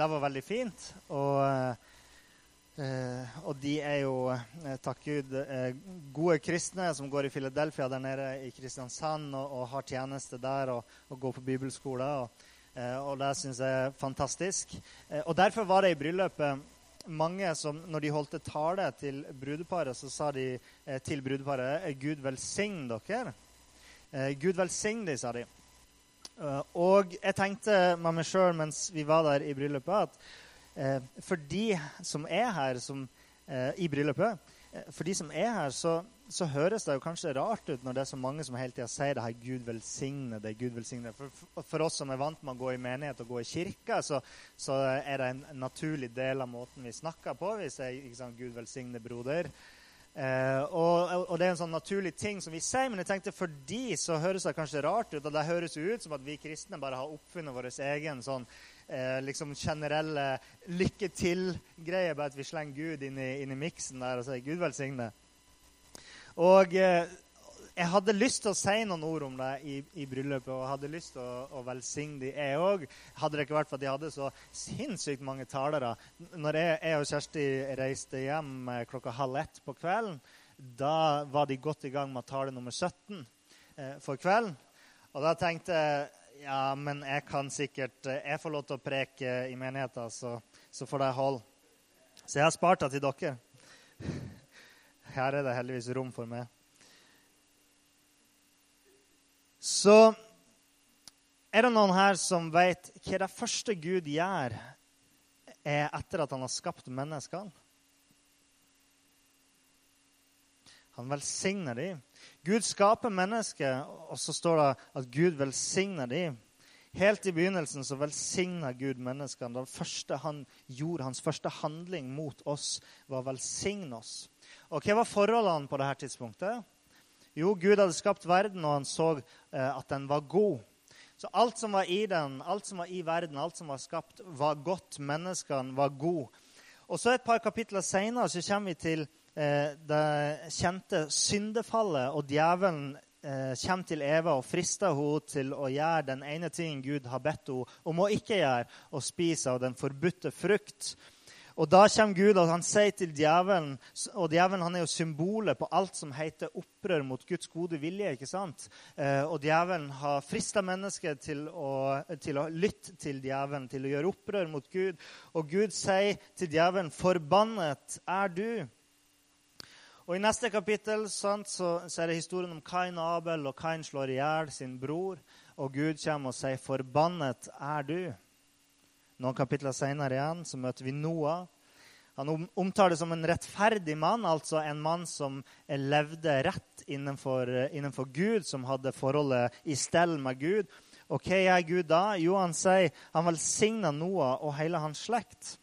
det var veldig fint. Og, eh, og de er jo, eh, takk Gud, eh, gode kristne som går i Philadelphia der nede i Kristiansand og, og har tjeneste der og, og går på bibelskole. Og, og det syns jeg er fantastisk. Og derfor var det i bryllupet mange som når de holdt tale til brudeparet, så sa de til brudeparet Gud velsign dere. Gud velsign de, sa de. Uh, og jeg tenkte med meg sjøl mens vi var der i bryllupet, at uh, for de som er her som, uh, i bryllupet, for de som er her, så, så, høres det jo kanskje rart ut når det er så mange som hele tida sier det her 'Gud velsigne det'. Gud velsigne det. For, for, oss som er vant med å gå i menighet og gå i kirka, så, så er det en naturlig del av måten vi snakker på. Vi sier sant, 'Gud velsigne broder'. Eh, og, og, det er en sånn naturlig ting som vi sier, men jeg tenkte for de så høres det kanskje rart ut. Og det høres ut som at vi kristne bare har oppfunnet vår egen sånn eh, liksom generelle lykke til-greie, bare at vi slenger Gud inn i, inn i miksen der og sier 'Gud velsigne'. Og eh, jeg hadde lyst til å si noen ord om det i, i bryllupet, og hadde lyst til å, å velsigne de, jeg òg. Hadde det ikke vært for at de hadde så sinnssykt mange talere. Når jeg, jeg, og Kjersti reiste hjem eh, klokka halv ett på kvelden, da var de godt i gang med tale nummer 17 eh, for kvelden. Og da tenkte jeg ja, men jeg kan sikkert eh, Jeg får lov til å preke i menigheten, så, så får det holde. Så jeg har spart det til dere. Her er det heldigvis rom for meg. Så er det noen her som vet hva det første Gud gjør er etter at han har skapt menneskene? Han velsigner dem. Gud skaper mennesker, og så står det at Gud velsigner dem. Helt i begynnelsen så velsigna Gud menneskene. Det første han gjorde, Hans første handling mot oss, var å velsigne oss. Og Hva var forholdene på dette tidspunktet? Jo, Gud hadde skapt verden, og han så eh, at den var god. Så alt som var i den, alt som var i verden, alt som var skapt, var godt. Menneskene var gode. Og så Et par kapitler seinere kommer vi til eh, det kjente syndefallet, og djevelen eh, kommer til Eva og frister henne til å gjøre den ene tingen Gud har bedt henne om å ikke gjøre, å spise av den forbudte frukt. Og da kommer Gud og han sier til djevelen Og djevelen han er jo symbolet på alt som heter opprør mot Guds gode vilje. ikke sant? Eh, og djevelen har frista mennesket til å, til å lytte til djevelen, til å gjøre opprør mot Gud. Og Gud sier til djevelen, 'Forbannet er du'. Og I neste kapittel sant, så, så, er det historien om Kain og Abel, og Kain slår i hjel sin bror. Og Gud kommer og sier, 'Forbannet er du'. Noen kapitler senere igjen så møter vi Noah. Han omtaler det som en rettferdig mann, altså en mann som levde rett innenfor, innenfor Gud, som hadde forholdet i stell med Gud. Og hva er Gud da? Jo, han sier han velsigna Noah og hele hans slekt.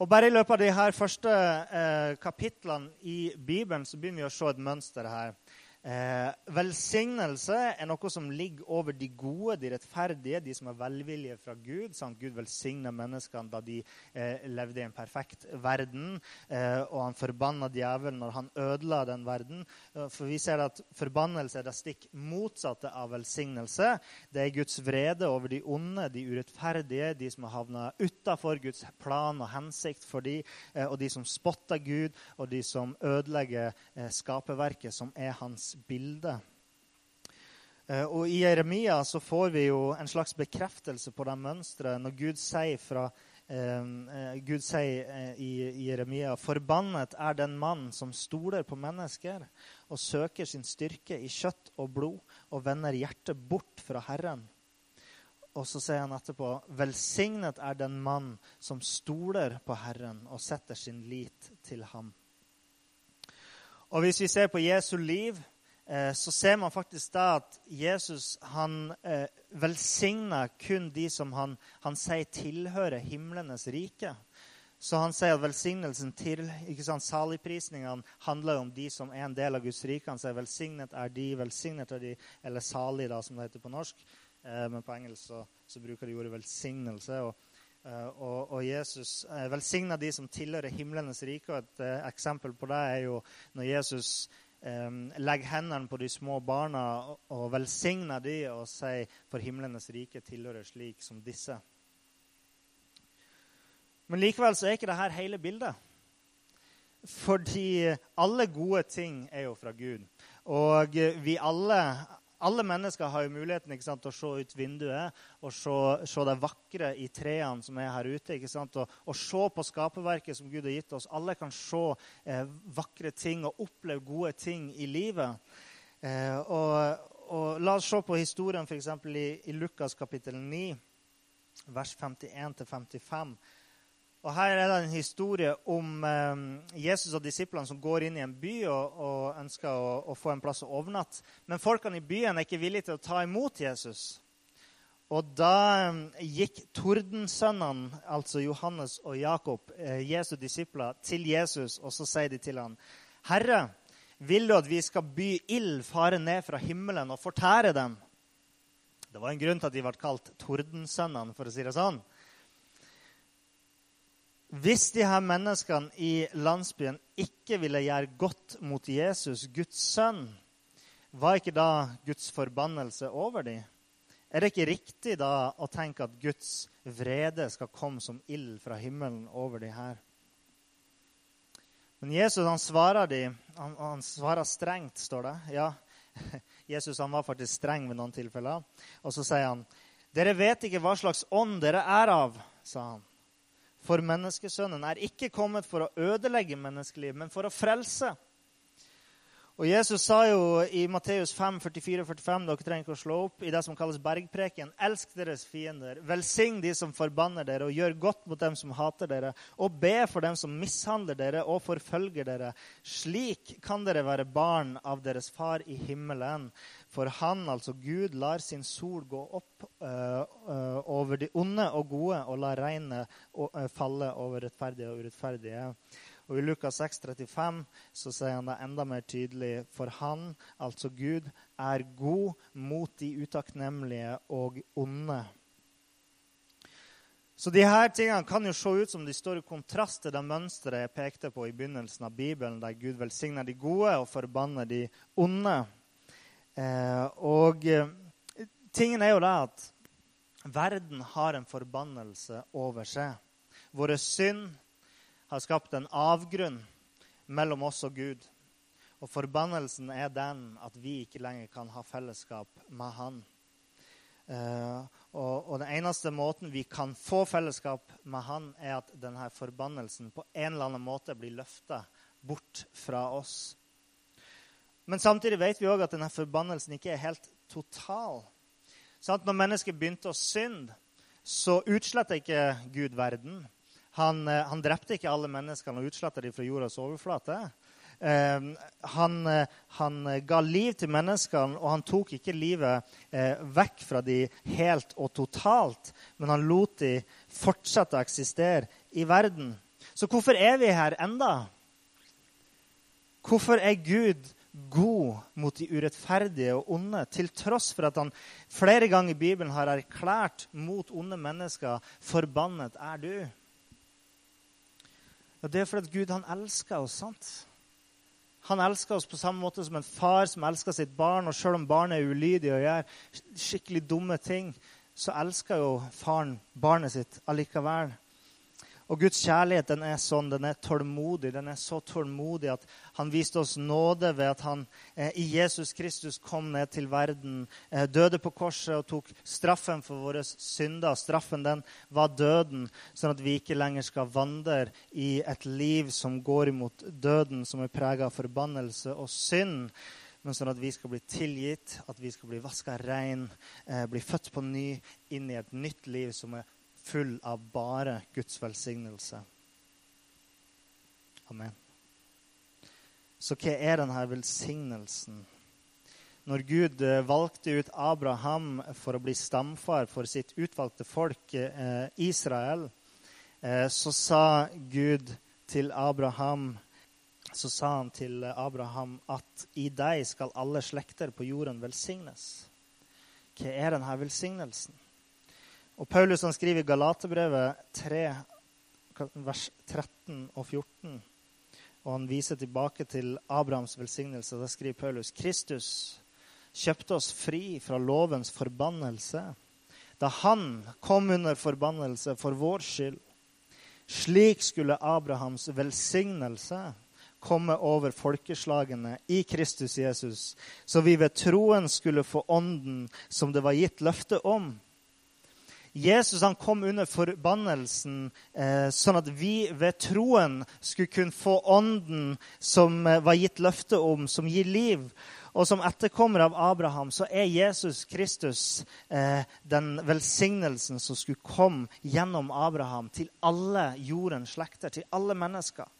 Og bare I løpet av de her første eh, kapitlene i Bibelen så begynner vi å se et mønster her. Eh, velsignelse er noe som ligger over de gode, de rettferdige, de som er velvillige fra Gud. Sånn Gud velsigner menneskene da de eh, levde i en perfekt verden. Eh, og han forbanna djevelen når han ødela den verden. Eh, for vi ser at forbannelse er det stikk motsatte av velsignelse. Det er Guds vrede over de onde, de urettferdige, de som har havna utafor Guds plan og hensikt for de, eh, og de som spotter Gud, og de som ødelegger eh, skaperverket, som er hans bilde. Eh, og I Jeremia så får vi jo en slags bekreftelse på det mønsteret når Gud sier, fra, eh, eh Gud sier eh, i, Jeremia Forbannet er den mann som stoler på mennesker og søker sin styrke i kjøtt og blod og vender hjertet bort fra Herren. Og så sier han etterpå Velsignet er den mann som stoler på Herren og setter sin lit til ham. Og Hvis vi ser på Jesu liv, så ser man faktisk da at Jesus han eh, velsigner kun de som han, han, sier tilhører himlenes rike. Så han sier at velsignelsen til ikke sant, Saligprisningene handler jo om de som er en del av Guds rike. Han sier 'velsignet er de', 'velsignet er de', eller 'salig', da, som det heter på norsk. Eh, men på engelsk så, så, bruker de ordet 'velsignelse'. Og, eh, og, og Jesus eh, velsigner de som tilhører himlenes rike. og Et eh, eksempel på det er jo når Jesus legg hendene på de små barna og, velsigne dem og si for himlenes rike tilhører slik som disse. Men likevel så er ikke dette hele bildet. Fordi alle gode ting er jo fra Gud. Og vi alle, alle mennesker har jo muligheten sant, til å se ut vinduet og se, se det vakre i trærne som er her ute. Og, og, se på skaperverket som Gud har gitt oss. Alle kan se eh, vakre ting og oppleve gode ting i livet. Eh, og, og, La oss se på historien f.eks. I, i Lukas kapittel 9, vers 51-55. Og Her er det en historie om eh, Jesus og disiplene som går inn i en by og, og ønsker å, å, få en plass å overnatte. Men folkene i byen er ikke villige til å ta imot Jesus. Og da eh, gikk tordensønnene, altså Johannes og Jakob, eh, Jesu disipler, til Jesus, og så sier de til ham, 'Herre, vil du at vi skal by ild fare ned fra himmelen og fortære dem?' Det var en grunn til at de ble kalt tordensønnene, for å si det sånn. Hvis de her menneskene i landsbyen ikke ville gjøre godt mot Jesus, Guds sønn, var ikke da Guds forbannelse over dem? Er det ikke riktig da å tenke at Guds vrede skal komme som ild fra himmelen over de her? Men Jesus han svarer de, han, han svarer strengt, står det. Ja, Jesus han var faktisk streng ved noen tilfeller. Og så sier han, 'Dere vet ikke hva slags ånd dere er av', sa han. For menneskesønnen er ikke kommet for å ødelegge menneskeliv, men for å frelse. Og Jesus sa jo i Matteus 5, 44-45, dere trenger ikke å slå opp, i det som kalles bergpreken, elsk deres fiender, velsign de som forbanner dere, og gjør godt mot dem som hater dere, og be for dem som mishandler dere og forfølger dere. Slik kan dere være barn av deres far i himmelen. For han, altså Gud, lar sin sol gå opp uh, uh, over de onde og gode, og lar regnet uh, falle over rettferdige og urettferdige. Og I Lukas 6, 35 så sier han det enda mer tydelig. For han, altså Gud, er god mot de utakknemlige og onde. Så de her tingene kan jo se ut som de står i kontrast til det mønsteret jeg pekte på i begynnelsen av Bibelen, der Gud velsigner de gode og forbanner de onde. Eh, og eh, tingen er jo det at verden har en forbannelse over seg. Våre synd har skapt en avgrunn mellom oss og Gud. Og forbannelsen er den at vi ikke lenger kan ha fellesskap med Han. Uh, og, og, den eneste måten vi kan få fellesskap med Han, er at denne forbannelsen på en eller annen måte blir løfta bort fra oss. Men samtidig vet vi òg at denne forbannelsen ikke er helt total. Sånn når mennesket begynte å synde, så utsletta ikke Gud verden. Han, eh, han, drepte ikke alle menneskene og utsletta dem fra jordas overflate. Eh, han, eh, han, ga liv til menneskene, og han tok ikke livet eh, vekk fra dem helt og totalt, men han lot dem fortsette å eksistere i verden. Så hvorfor er vi her enda? Hvorfor er Gud god mot de urettferdige og onde, til tross for at han flere ganger i Bibelen har erklært mot onde mennesker 'Forbannet er du'? Og det er fordi Gud han elsker oss. sant? Han elsker oss på samme måte som en far som elsker sitt barn. Og selv om barnet er ulydig og gjør skikkelig dumme ting, så elsker jo faren barnet sitt allikevel. Og Guds kjærlighet den er sånn, den er tålmodig. Den er så tålmodig at han viste oss nåde ved at han eh, i Jesus Kristus kom ned til verden, eh, døde på korset og tok straffen for våre synder. Straffen den var døden, sånn at vi ikke lenger skal vandre i et liv som går imot døden, som er prega av forbannelse og synd men sånn at vi skal bli tilgitt, at vi skal bli vaska rein, eh, bli født på ny inn i et nytt liv som er full av bare Guds velsignelse. Amen. Så hva er denne velsignelsen? Når Gud eh, valgte ut Abraham for å bli stamfar for sitt utvalgte folk, eh, Israel, eh, så sa Gud til Abraham så sa han til Abraham at i deg skal alle slekter på jorden velsignes. Hva er denne velsignelsen? Og Paulus han skriver i Galaterbrevet 3, vers 13 og 14. Og han viser tilbake til Abrahams velsignelse. Da skriver Paulus Kristus kjøpte oss fri fra lovens forbannelse da han kom under forbannelse for vår skyld. Slik skulle Abrahams velsignelse komme over folkeslagene i Kristus Jesus, så vi ved troen skulle få ånden som det var gitt løfte om. Jesus han kom under forbannelsen, eh, sånn at vi ved troen skulle kunne få ånden som eh, var gitt løfte om, som gir liv. Og som etterkommer av Abraham så er Jesus Kristus eh, den velsignelsen som skulle komme gjennom Abraham til alle jordens slekter, til alle mennesker.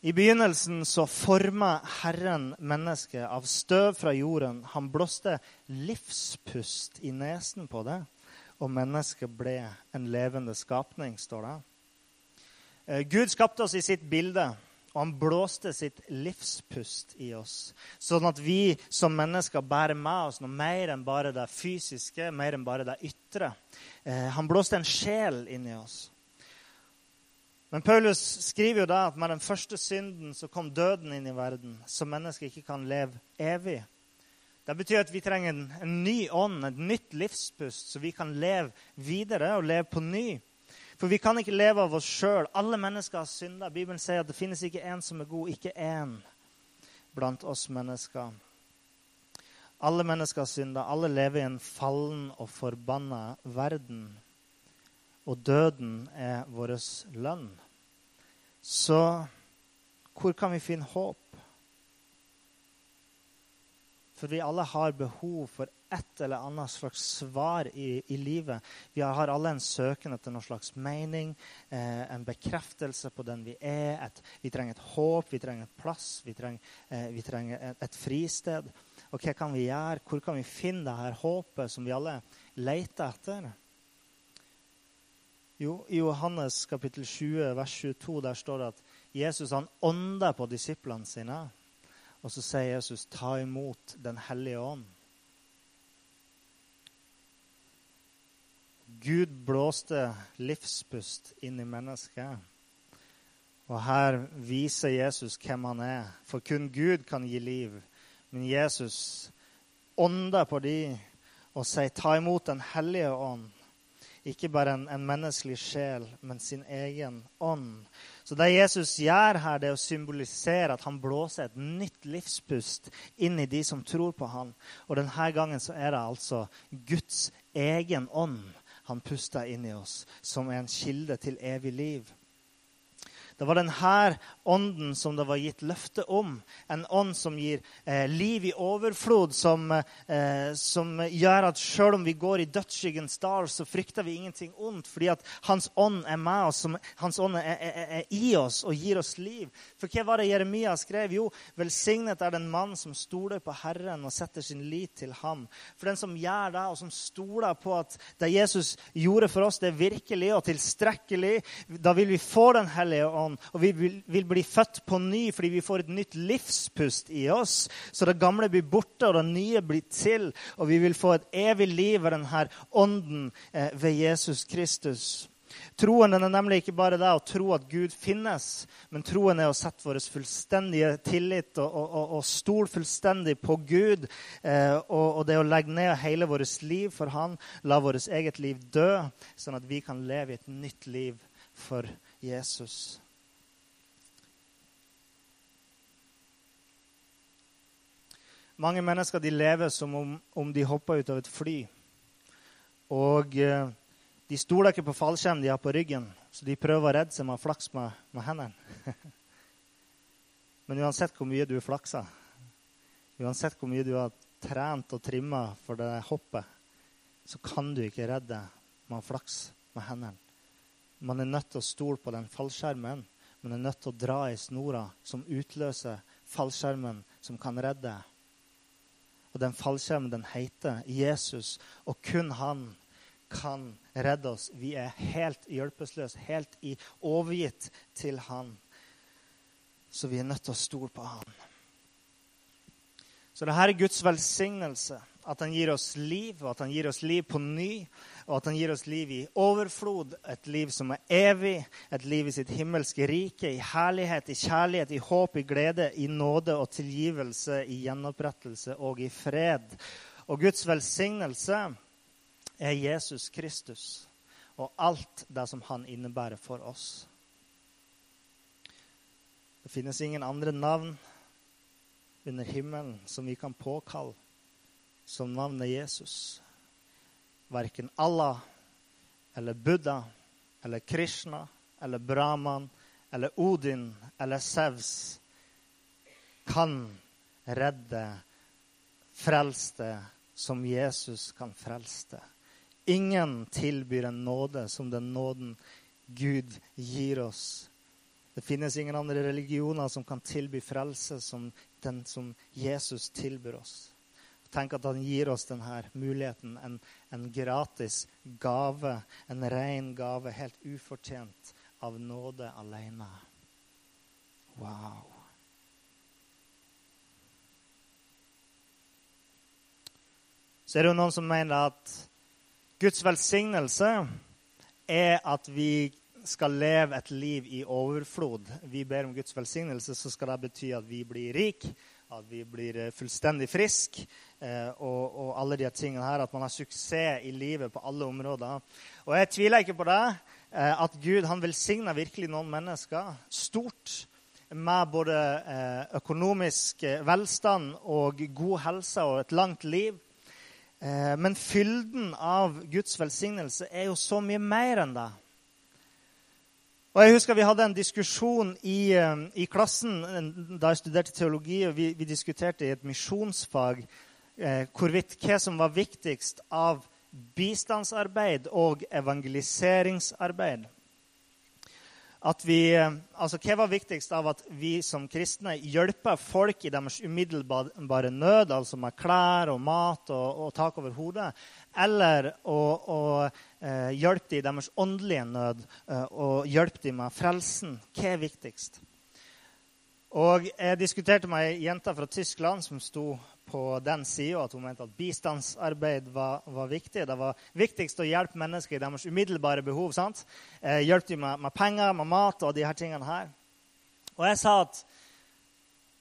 I begynnelsen så forma Herren mennesket av støv fra jorden. Han blåste livspust i nesen på det, og mennesket ble en levende skapning, står det. Eh, Gud skapte oss i sitt bilde, og han blåste sitt livspust i oss. Sånn at vi som mennesker bærer med oss noe mer enn bare det fysiske, mer enn bare det ytre. Eh, han blåste en sjel inni oss. Men Paulus skriver jo da at med den første synden så kom døden inn i verden, så mennesket ikke kan leve evig. Det betyr at vi trenger en, en ny ånd, et nytt livspust, så vi kan leve videre og leve på ny. For vi kan ikke leve av oss sjøl. Alle mennesker har synda. Bibelen sier at det finnes ikke én som er god, ikke én blant oss mennesker. Alle mennesker har synda. Alle lever i en fallen og forbanna verden og døden er vår lønn. Så hvor kan vi finne håp? For vi alle har behov for et eller annet slags svar i, i livet. Vi har alle en søken etter noen slags mening, eh, en bekreftelse på den vi er. Et, vi trenger et håp, vi trenger et plass, vi trenger, eh, vi trenger et, et, fristed. Og hva kan vi gjøre? Hvor kan vi finne det her håpet som vi alle leter etter? Jo, I Johannes kapittel 20, vers 22 der står det at Jesus han ånder på disiplene sine. Og så sier Jesus, 'Ta imot Den hellige ånd'. Gud blåste livspust inn i mennesket. Og her viser Jesus hvem han er. For kun Gud kan gi liv. Men Jesus ånder på de og sier, 'Ta imot Den hellige ånd' ikke bare en, en, menneskelig sjel, men sin egen ånd. Så det Jesus gjør her, det er å symbolisere at han blåser et nytt livspust inn i de som tror på han. Og denne gangen så er det altså Guds egen ånd han puster inn i oss, som er en kilde til evig liv. Det var denne ånden som det var gitt løfte om. En ånd som gir eh, liv i overflod, som, eh, som gjør at selv om vi går i dødsskyggens dal, så frykter vi ingenting ondt, fordi at Hans ånd er med oss, som, Hans ånd er, er, er, i oss og gir oss liv. For hva var det Jeremia skrev? Jo, velsignet er den mann som stoler på Herren og setter sin lit til ham. For den som gjør det, og som stoler på at det Jesus gjorde for oss, det er virkelig og tilstrekkelig, da vil vi få Den hellige ånd ånd. Og vi vil, vil, bli født på ny fordi vi får et nytt livspust i oss. Så det gamle blir borte, og det nye blir til. Og vi vil få et evig liv av denne ånden eh, ved Jesus Kristus. Troen er nemlig ikke bare det å tro at Gud finnes, men troen er å sette vår fullstendige tillit og, og, og stole fullstendig på Gud. Eh, og, og, det å legge ned hele vårt liv for Han, la vårt eget liv dø, sånn at vi kan leve i et nytt liv for Jesus. Mange mennesker de lever som om, om de hopper ut av et fly. Og eh, de stoler ikke på fallskjerm de har på ryggen, så de prøver å redde seg med å flakse med, med hendene. Men uansett hvor mye du flakser, uansett hvor mye du har trent og trimma for det hoppet, så kan du ikke redde med å flakse med hendene. Man er nødt til å stole på den fallskjermen. Man er nødt til å dra i snora som utløser fallskjermen som kan redde. Og den fallskjermen, den heter Jesus, og kun han kan redde oss. Vi er helt hjelpeløse, helt i overgitt til han. Så vi er nødt til å stole på han. Så dette er Guds velsignelse. At han gir oss liv, og at han gir oss liv på ny. Og at han gir oss liv i overflod, et liv som er evig. Et liv i sitt himmelske rike, i herlighet, i kjærlighet, i håp, i glede, i nåde og tilgivelse, i gjenopprettelse og i fred. Og Guds velsignelse er Jesus Kristus. og alt det som han innebærer for oss. Det finnes ingen andre navn under himmelen som vi kan påkalle som navnet Jesus. Verken Allah eller Buddha eller Krishna eller Brahman eller Odin eller Sevs kan redde, frelste som Jesus kan frelse. Ingen tilbyr en nåde som den nåden Gud gir oss. Det finnes ingen andre religioner som kan tilby frelse som den som Jesus tilbyr oss. Tenk at han gir oss denne muligheten, en, en gratis gave, en ren gave, helt ufortjent av nåde alene. Wow. Så er det jo noen som mener at Guds velsignelse er at vi skal leve et liv i overflod. Vi ber om Guds velsignelse, så skal det bety at vi blir rike, at vi blir eh, fullstendig friske eh, og, og, alle de tingene her. At man har suksess i livet på alle områder. Og jeg tviler ikke på det, eh, at Gud han velsigner virkelig noen mennesker stort med både økonomisk velstand og god helse og et langt liv. Men fylden av Guds velsignelse er jo så mye mer enn det. Og jeg husker Vi hadde en diskusjon i, eh, i klassen da jeg studerte teologi. og Vi, vi diskuterte i et misjonsfag eh, hvorvidt hva som var viktigst av bistandsarbeid og evangeliseringsarbeid at vi, eh, altså Hva var viktigst av at vi som kristne hjelper folk i deres umiddelbare nød, altså med klær og mat og, og tak over hodet, eller å, å eh, hjelpe dem i deres åndelige nød eh, og hjelpe dem med frelsen? Hva er viktigst? Og Jeg diskuterte med ei jente fra Tyskland som sto på den sida at hun mente at bistandsarbeid var, var, viktig. Det var viktigst å hjelpe mennesker i deres umiddelbare behov. sant? Eh, hjelpe dem med, med, penger, med mat og de her tingene her. Og jeg sa at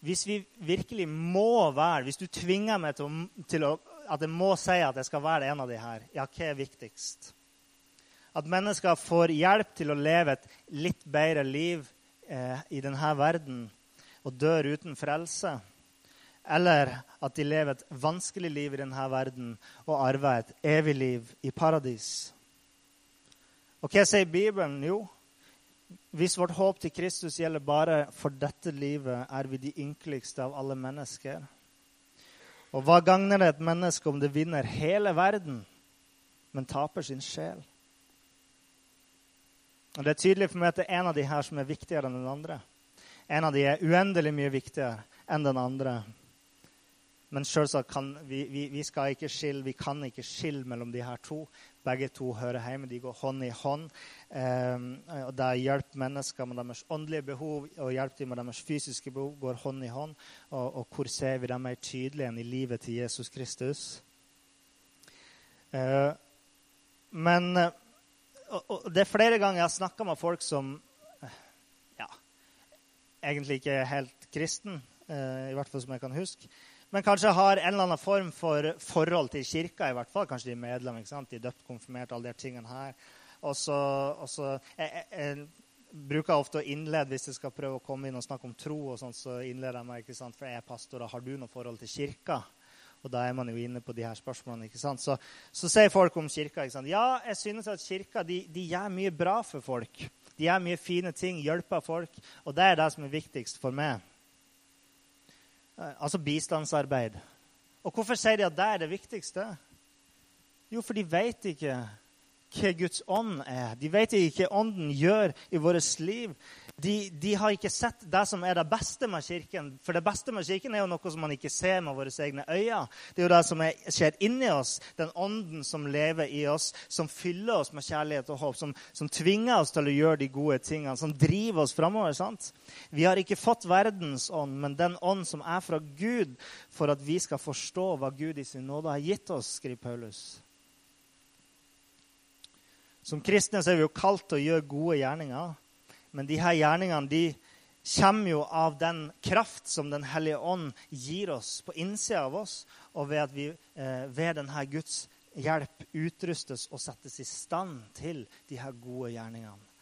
hvis vi virkelig må være Hvis du tvinger meg til, å, til å, at jeg må si at jeg skal være en av de her, ja, hva er viktigst? At mennesker får hjelp til å leve et litt bedre liv eh, i denne verden og dør uten frelse eller at de lever et vanskelig liv i denne verden og arver et evig liv i paradis. Og hva sier Bibelen? Jo, hvis vårt håp til Kristus gjelder bare for dette livet, er vi de ynkeligste av alle mennesker. Og hva gagner det et menneske om det vinner hele verden, men taper sin sjel? Og Det er tydelig for meg at det er en av de her som er viktigere enn den andre. En av de er uendelig mye viktigere enn den andre. Men selvsagt kan vi, vi, vi, skal ikke skille, vi kan ikke skille mellom de her to. Begge to hører hjemme. De går hånd i hånd. Eh, og Det hjelper mennesker med deres åndelige behov og hjelper dem med deres fysiske behov går hånd i hånd. Og, og hvor ser vi dem mer tydelig enn i livet til Jesus Kristus? Eh, men og, Det er flere ganger jeg har snakka med folk som ja, egentlig ikke er helt kristen, i hvert fall som jeg kan huske men kanskje har en eller annen form for forhold til kirka. i hvert fall. Kanskje de er medlem, ikke sant? de er døpt, konfirmert, alle de tingene her. Og så, jeg, jeg, bruker ofte å innlede hvis jeg skal prøve å komme inn og snakke om tro. og sånt, så innleder jeg meg, ikke sant? For jeg er pastor, og har du noe forhold til kirka? Og da er man jo inne på de her spørsmålene. ikke sant? Så, så sier folk om kirka ikke sant? ja, jeg synes at kirka de, de gjør mye bra for folk. De gjør mye fine ting, hjelper folk. Og det er det som er viktigst for meg. Eh, altså bistandsarbeid. Og hvorfor sier de at det er det viktigste? Jo, for de vet ikke hva Guds ånd er. De vet ikke hva Ånden gjør i vårt liv. De, de, har ikke sett det som er det beste med Kirken. For det beste med Kirken er jo noe som man ikke ser med våre egne øyne. Det er jo det som er, skjer inni oss, den ånden som lever i oss, som fyller oss med kjærlighet og håp, som, som tvinger oss til å gjøre de gode tingene, som driver oss framover. Vi har ikke fått verdens ånd, men den ånd som er fra Gud, for at vi skal forstå hva Gud i sin nåde har gitt oss, skriver Paulus. Som kristne er vi jo kalt til å gjøre gode gjerninger. Men de her gjerningene de kommer jo av den kraft som Den hellige ånd gir oss på innsida av oss, og ved at vi eh, ved denne Guds hjelp utrustes og settes i stand til de her gode gjerningene.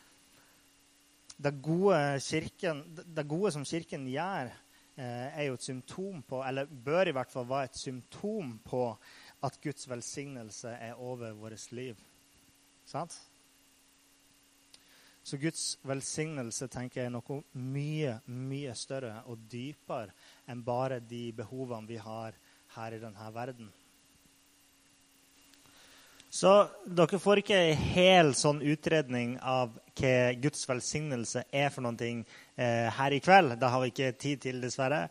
Det gode, kirken, det gode som Kirken gjør, eh, er jo et symptom på, eller bør i hvert fall være et symptom på at Guds velsignelse er over vårt liv. Sant? Så Guds velsignelse tenker jeg er noe mye, mye større og dypere enn bare de behovene vi har her i denne verden. Så dere får ikke en hel sånn utredning av hva Guds velsignelse er for ting eh, her i kveld. Det har vi ikke tid til, dessverre.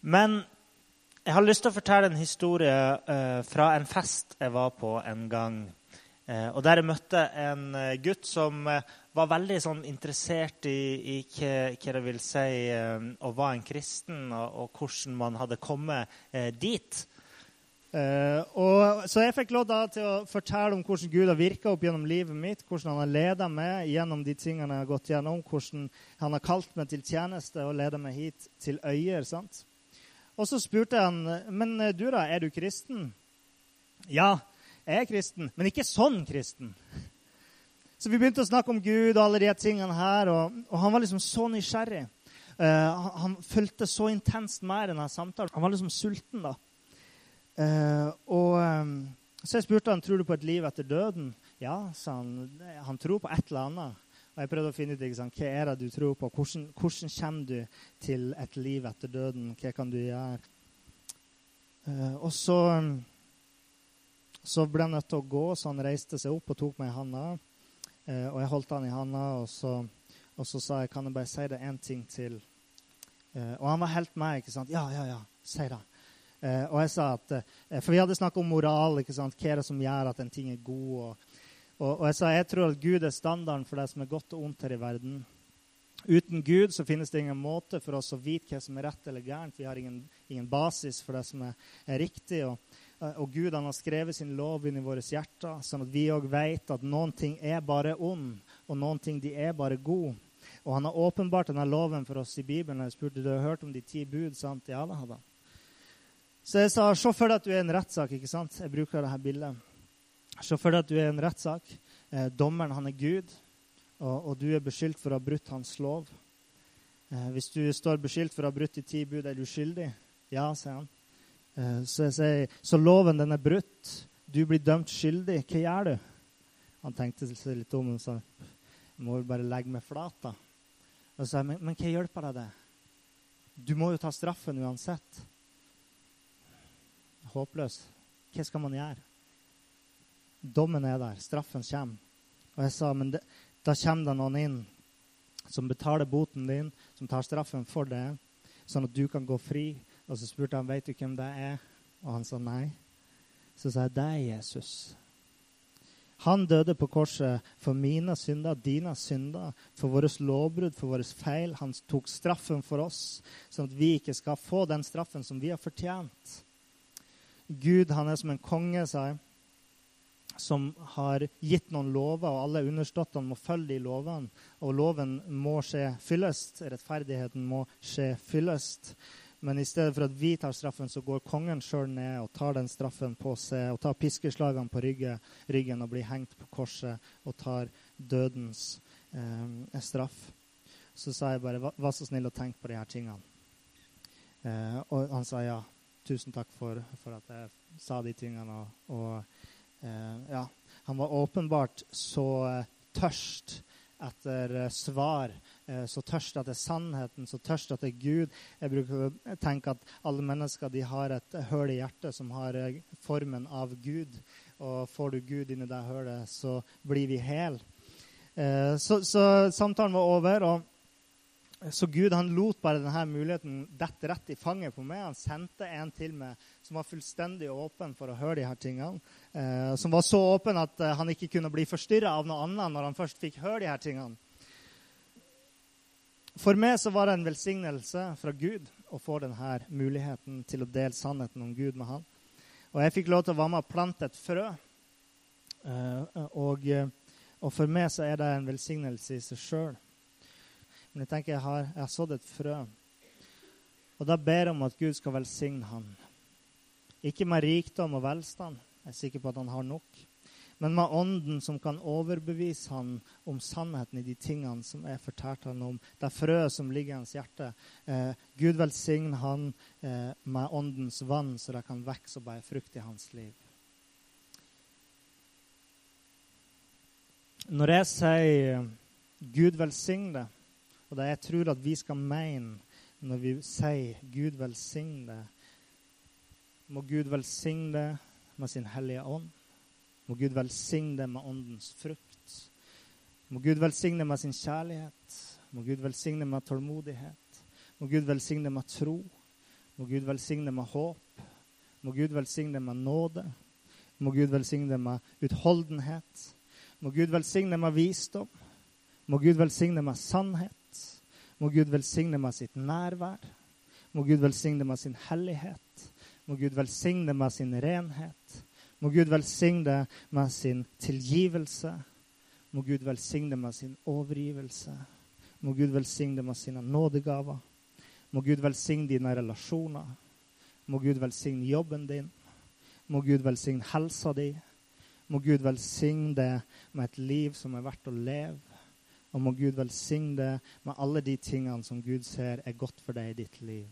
Men jeg har lyst til å fortelle en historie eh, fra en fest jeg var på en gang. Eh, og der jeg møtte en eh, gutt som eh, var veldig sånn, interessert i, i hva, det vil si å være en kristen, og, og, hvordan man hadde kommet dit. Og, så jeg fikk lov da til å fortelle om hvordan Gud har virka opp gjennom livet mitt, hvordan han har ledet meg gjennom de tingene jeg har gått gjennom, hvordan han har kalt meg til tjeneste og ledet meg hit til øyer. sant? Og så spurte han men du da, er du kristen. Ja, er kristen, men ikke sånn kristen. Så vi begynte å snakke om Gud og alle de tingene her, og, og han var liksom så nysgjerrig. Uh, han, han fulgte så intenst med i denne samtalen. Han var liksom sulten. da. Uh, og um, Så jeg spurte han tror du på et liv etter døden. Ja, sa han. Han tror på et eller annet. Og jeg prøvde å finne ut liksom, hva er det du tror på. Hvordan, hvordan, kommer du til et liv etter døden? Hva kan du gjøre? Uh, og så, um, så ble han nødt til å gå, så han reiste seg opp og tok meg i handa. Eh, og jeg holdt han i handa, og så, og så sa jeg kan jeg bare si det én ting til. og han var helt med. ikke sant? Ja, ja, ja, si det. Eh, og jeg sa at, eh, For vi hadde snakket om moral. ikke sant? Hva er det som gjør at en ting er god? Og, og, og, jeg sa jeg tror at Gud er standarden for det som er godt og ondt her i verden. Uten Gud så finnes det ingen måte for oss å vite hva som er rett eller gærent. Vi har ingen, ingen basis for det som er, er riktig. Og, og, Gud han har skrevet sin lov inn i våre hjerter, sånn at vi òg vet at noen ting er bare ond, og noen ting de er bare gode. Og han har åpenbart denne loven for oss i Bibelen. Jeg spurte du har hørt om de ti bud. sant? Ja, det hadde. Så jeg sa se for deg at du er i en rettssak. ikke sant? Jeg bruker dette bildet. Se for deg at du er i en rettssak. Eh, dommeren han er Gud, og, og, du er beskyldt for å ha brutt hans lov. Eh, hvis du står beskyldt for å ha brutt de ti bud, er du skyldig? Ja, sier han. Eh, så jeg sier, så loven den er brutt. Du blir dømt skyldig. Hva gjør du? Han tenkte seg litt om og sa jeg må vel bare legge meg flat. da. Og sa men, men hva hjelper deg det? Du må jo ta straffen uansett håpløs. Hva skal man gjøre? Dommen er der. Straffen kommer. Og jeg sa, men det, da kommer det noen inn som betaler boten din, som tar straffen for det, sånn at du kan gå fri. Og så spurte han vet du hvem det er, og han sa nei. Så sa jeg det er Jesus. Han døde på korset for mine synder, dine synder, for våre lovbrudd, for våre feil. Han tok straffen for oss, sånn at vi ikke skal få den straffen som vi har fortjent. Gud han er som en konge, sa jeg, som har gitt noen lover, og alle underståttene må følge de lovene. Og loven må skje fyllest. Rettferdigheten må skje fyllest. Men i stedet for at vi tar straffen, så går kongen sjøl ned og tar den straffen på seg og tar piskeslagene på ryggen, ryggen og blir hengt på korset og tar dødens eh, straff. Så sa jeg bare vær så snill å tenke på de her tingene. Eh, og han sa ja tusen takk for, for, at jeg sa de tingene. Og, og eh, ja, han var åpenbart så eh, tørst etter eh, svar, eh, så tørst etter sannheten, så tørst etter Gud. Jeg bruker å tenke at alle mennesker de har et høl i hjertet som har eh, formen av Gud. Og får du Gud inn i det hølet, så blir vi hel. Så, så samtalen var over. og så Gud han lot bare denne muligheten dette rett i fanget på meg. Han sendte en til meg som var fullstendig åpen for å høre de her tingene. Eh, som var så åpen at eh, han ikke kunne bli forstyrra av noe annet når han først fikk høre de her tingene. For meg så var det en velsignelse fra Gud å få denne muligheten til å dele sannheten om Gud med han. Og jeg fikk lov til å være med og plante et frø. Eh, og, og for meg så er det en velsignelse i seg sjøl. Men jeg tenker jeg har, har sådd et frø. Og da ber jeg om at Gud skal velsigne han. Ikke med rikdom og velstand, Jeg er sikker på at han har nok. Men med ånden som kan overbevise han om sannheten i de tingene som jeg fortalte han om. Det frøet som ligger i hans hjerte. Eh, Gud velsigne han eh, med åndens vann, så det kan vokse og bære frukt i hans liv. Når jeg sier 'Gud velsigne det', og det jeg tror at vi skal mene når vi sier 'Gud velsigne det', må Gud velsigne det med sin hellige ånd. Må Gud velsigne det med åndens frukt. Må Gud velsigne det med sin kjærlighet. Må Gud velsigne det med tålmodighet. Må Gud velsigne det med tro. Må Gud velsigne det med håp. Må Gud velsigne det med nåde. Må Gud velsigne det med utholdenhet. Må Gud velsigne med visdom. Må Gud velsigne med sannhet. Må Gud velsigne meg sitt nærvær. Må Gud velsigne meg sin hellighet. Må Gud velsigne meg sin renhet. Må Gud velsigne meg sin tilgivelse. Må Gud velsigne meg sin overgivelse. Må Gud velsigne meg sine nådegaver. Må Gud velsigne dine relasjoner. Må Gud velsigne jobben din. Må Gud velsigne helsa di. Må Gud velsigne det med et liv som er verdt å leve. Og må Gud velsigne det med alle de tingene som Gud ser er godt for deg i ditt liv.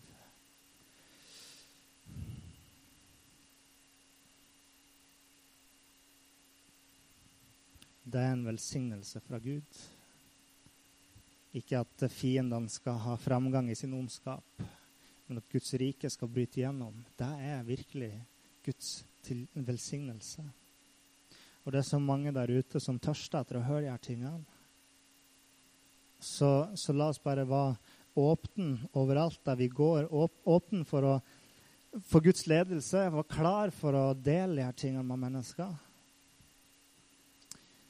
Det er en velsignelse fra Gud. Ikke at fiendene skal ha framgang i sin ondskap, men at Guds rike skal bryte igjennom. Det er virkelig Guds velsignelse. Og det er så mange der ute som tørster etter å høre de her tingene. Så, så la oss bare være åpne overalt der vi går. Åpne for, å, for Guds ledelse. Være klar for å dele de her tingene med mennesker.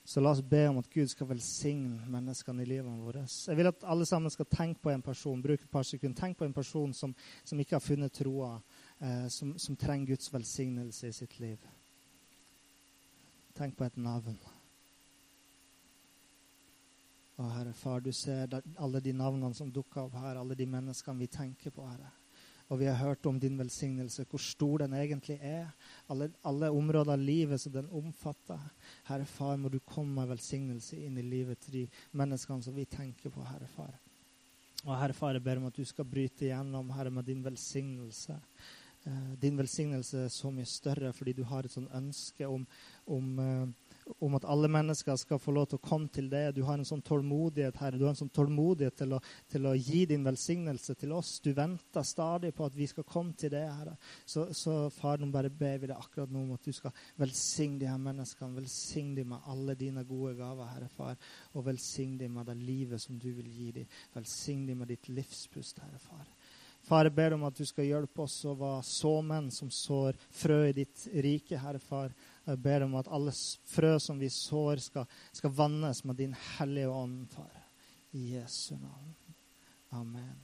Så la oss be om at Gud skal velsigne menneskene i livet vårt. Jeg vil at alle sammen skal tenke på en person, bruke et par sekunder. Tenk på en person som, som ikke har funnet troa, eh, som, som trenger Guds velsignelse i sitt liv. Tenk på et navn. Å, Herre Far, du ser alle de navnene som dukker opp her, alle de menneskene vi tenker på, Herre. Og vi har hørt om din velsignelse, hvor stor den egentlig er. Alle, alle områder av livet som den omfatter. Herre Far, må du komme med velsignelse inn i livet til de menneskene som vi tenker på, Herre Far. Og Herre Far, jeg ber om at du skal bryte igjennom, Herre, med din velsignelse. Eh, din velsignelse er så mye større fordi du har et sånn ønske om, om, eh, om, at alle mennesker skal få lov til å komme til det. Du har en sånn tålmodighet, Herre. Du har en sånn tålmodighet til å, til å gi din velsignelse til oss. Du venter stadig på at vi skal komme til det, Herre. Så, så far, nå bare ber vi deg akkurat nå om at du skal velsigne de her menneskene. Velsigne dem med alle dine gode gaver, Herre Far. Og velsigne dem med det livet som du vil gi dem. Velsigne dem med ditt livspust, Herre Far. Far, jeg ber om at du skal hjelpe oss å være såmenn som sår frø i ditt rike, Herre Far. Jeg ber om at alle frø som vi sår, skal, skal vannes med din hellige ånd, far. I Jesu navn. Amen.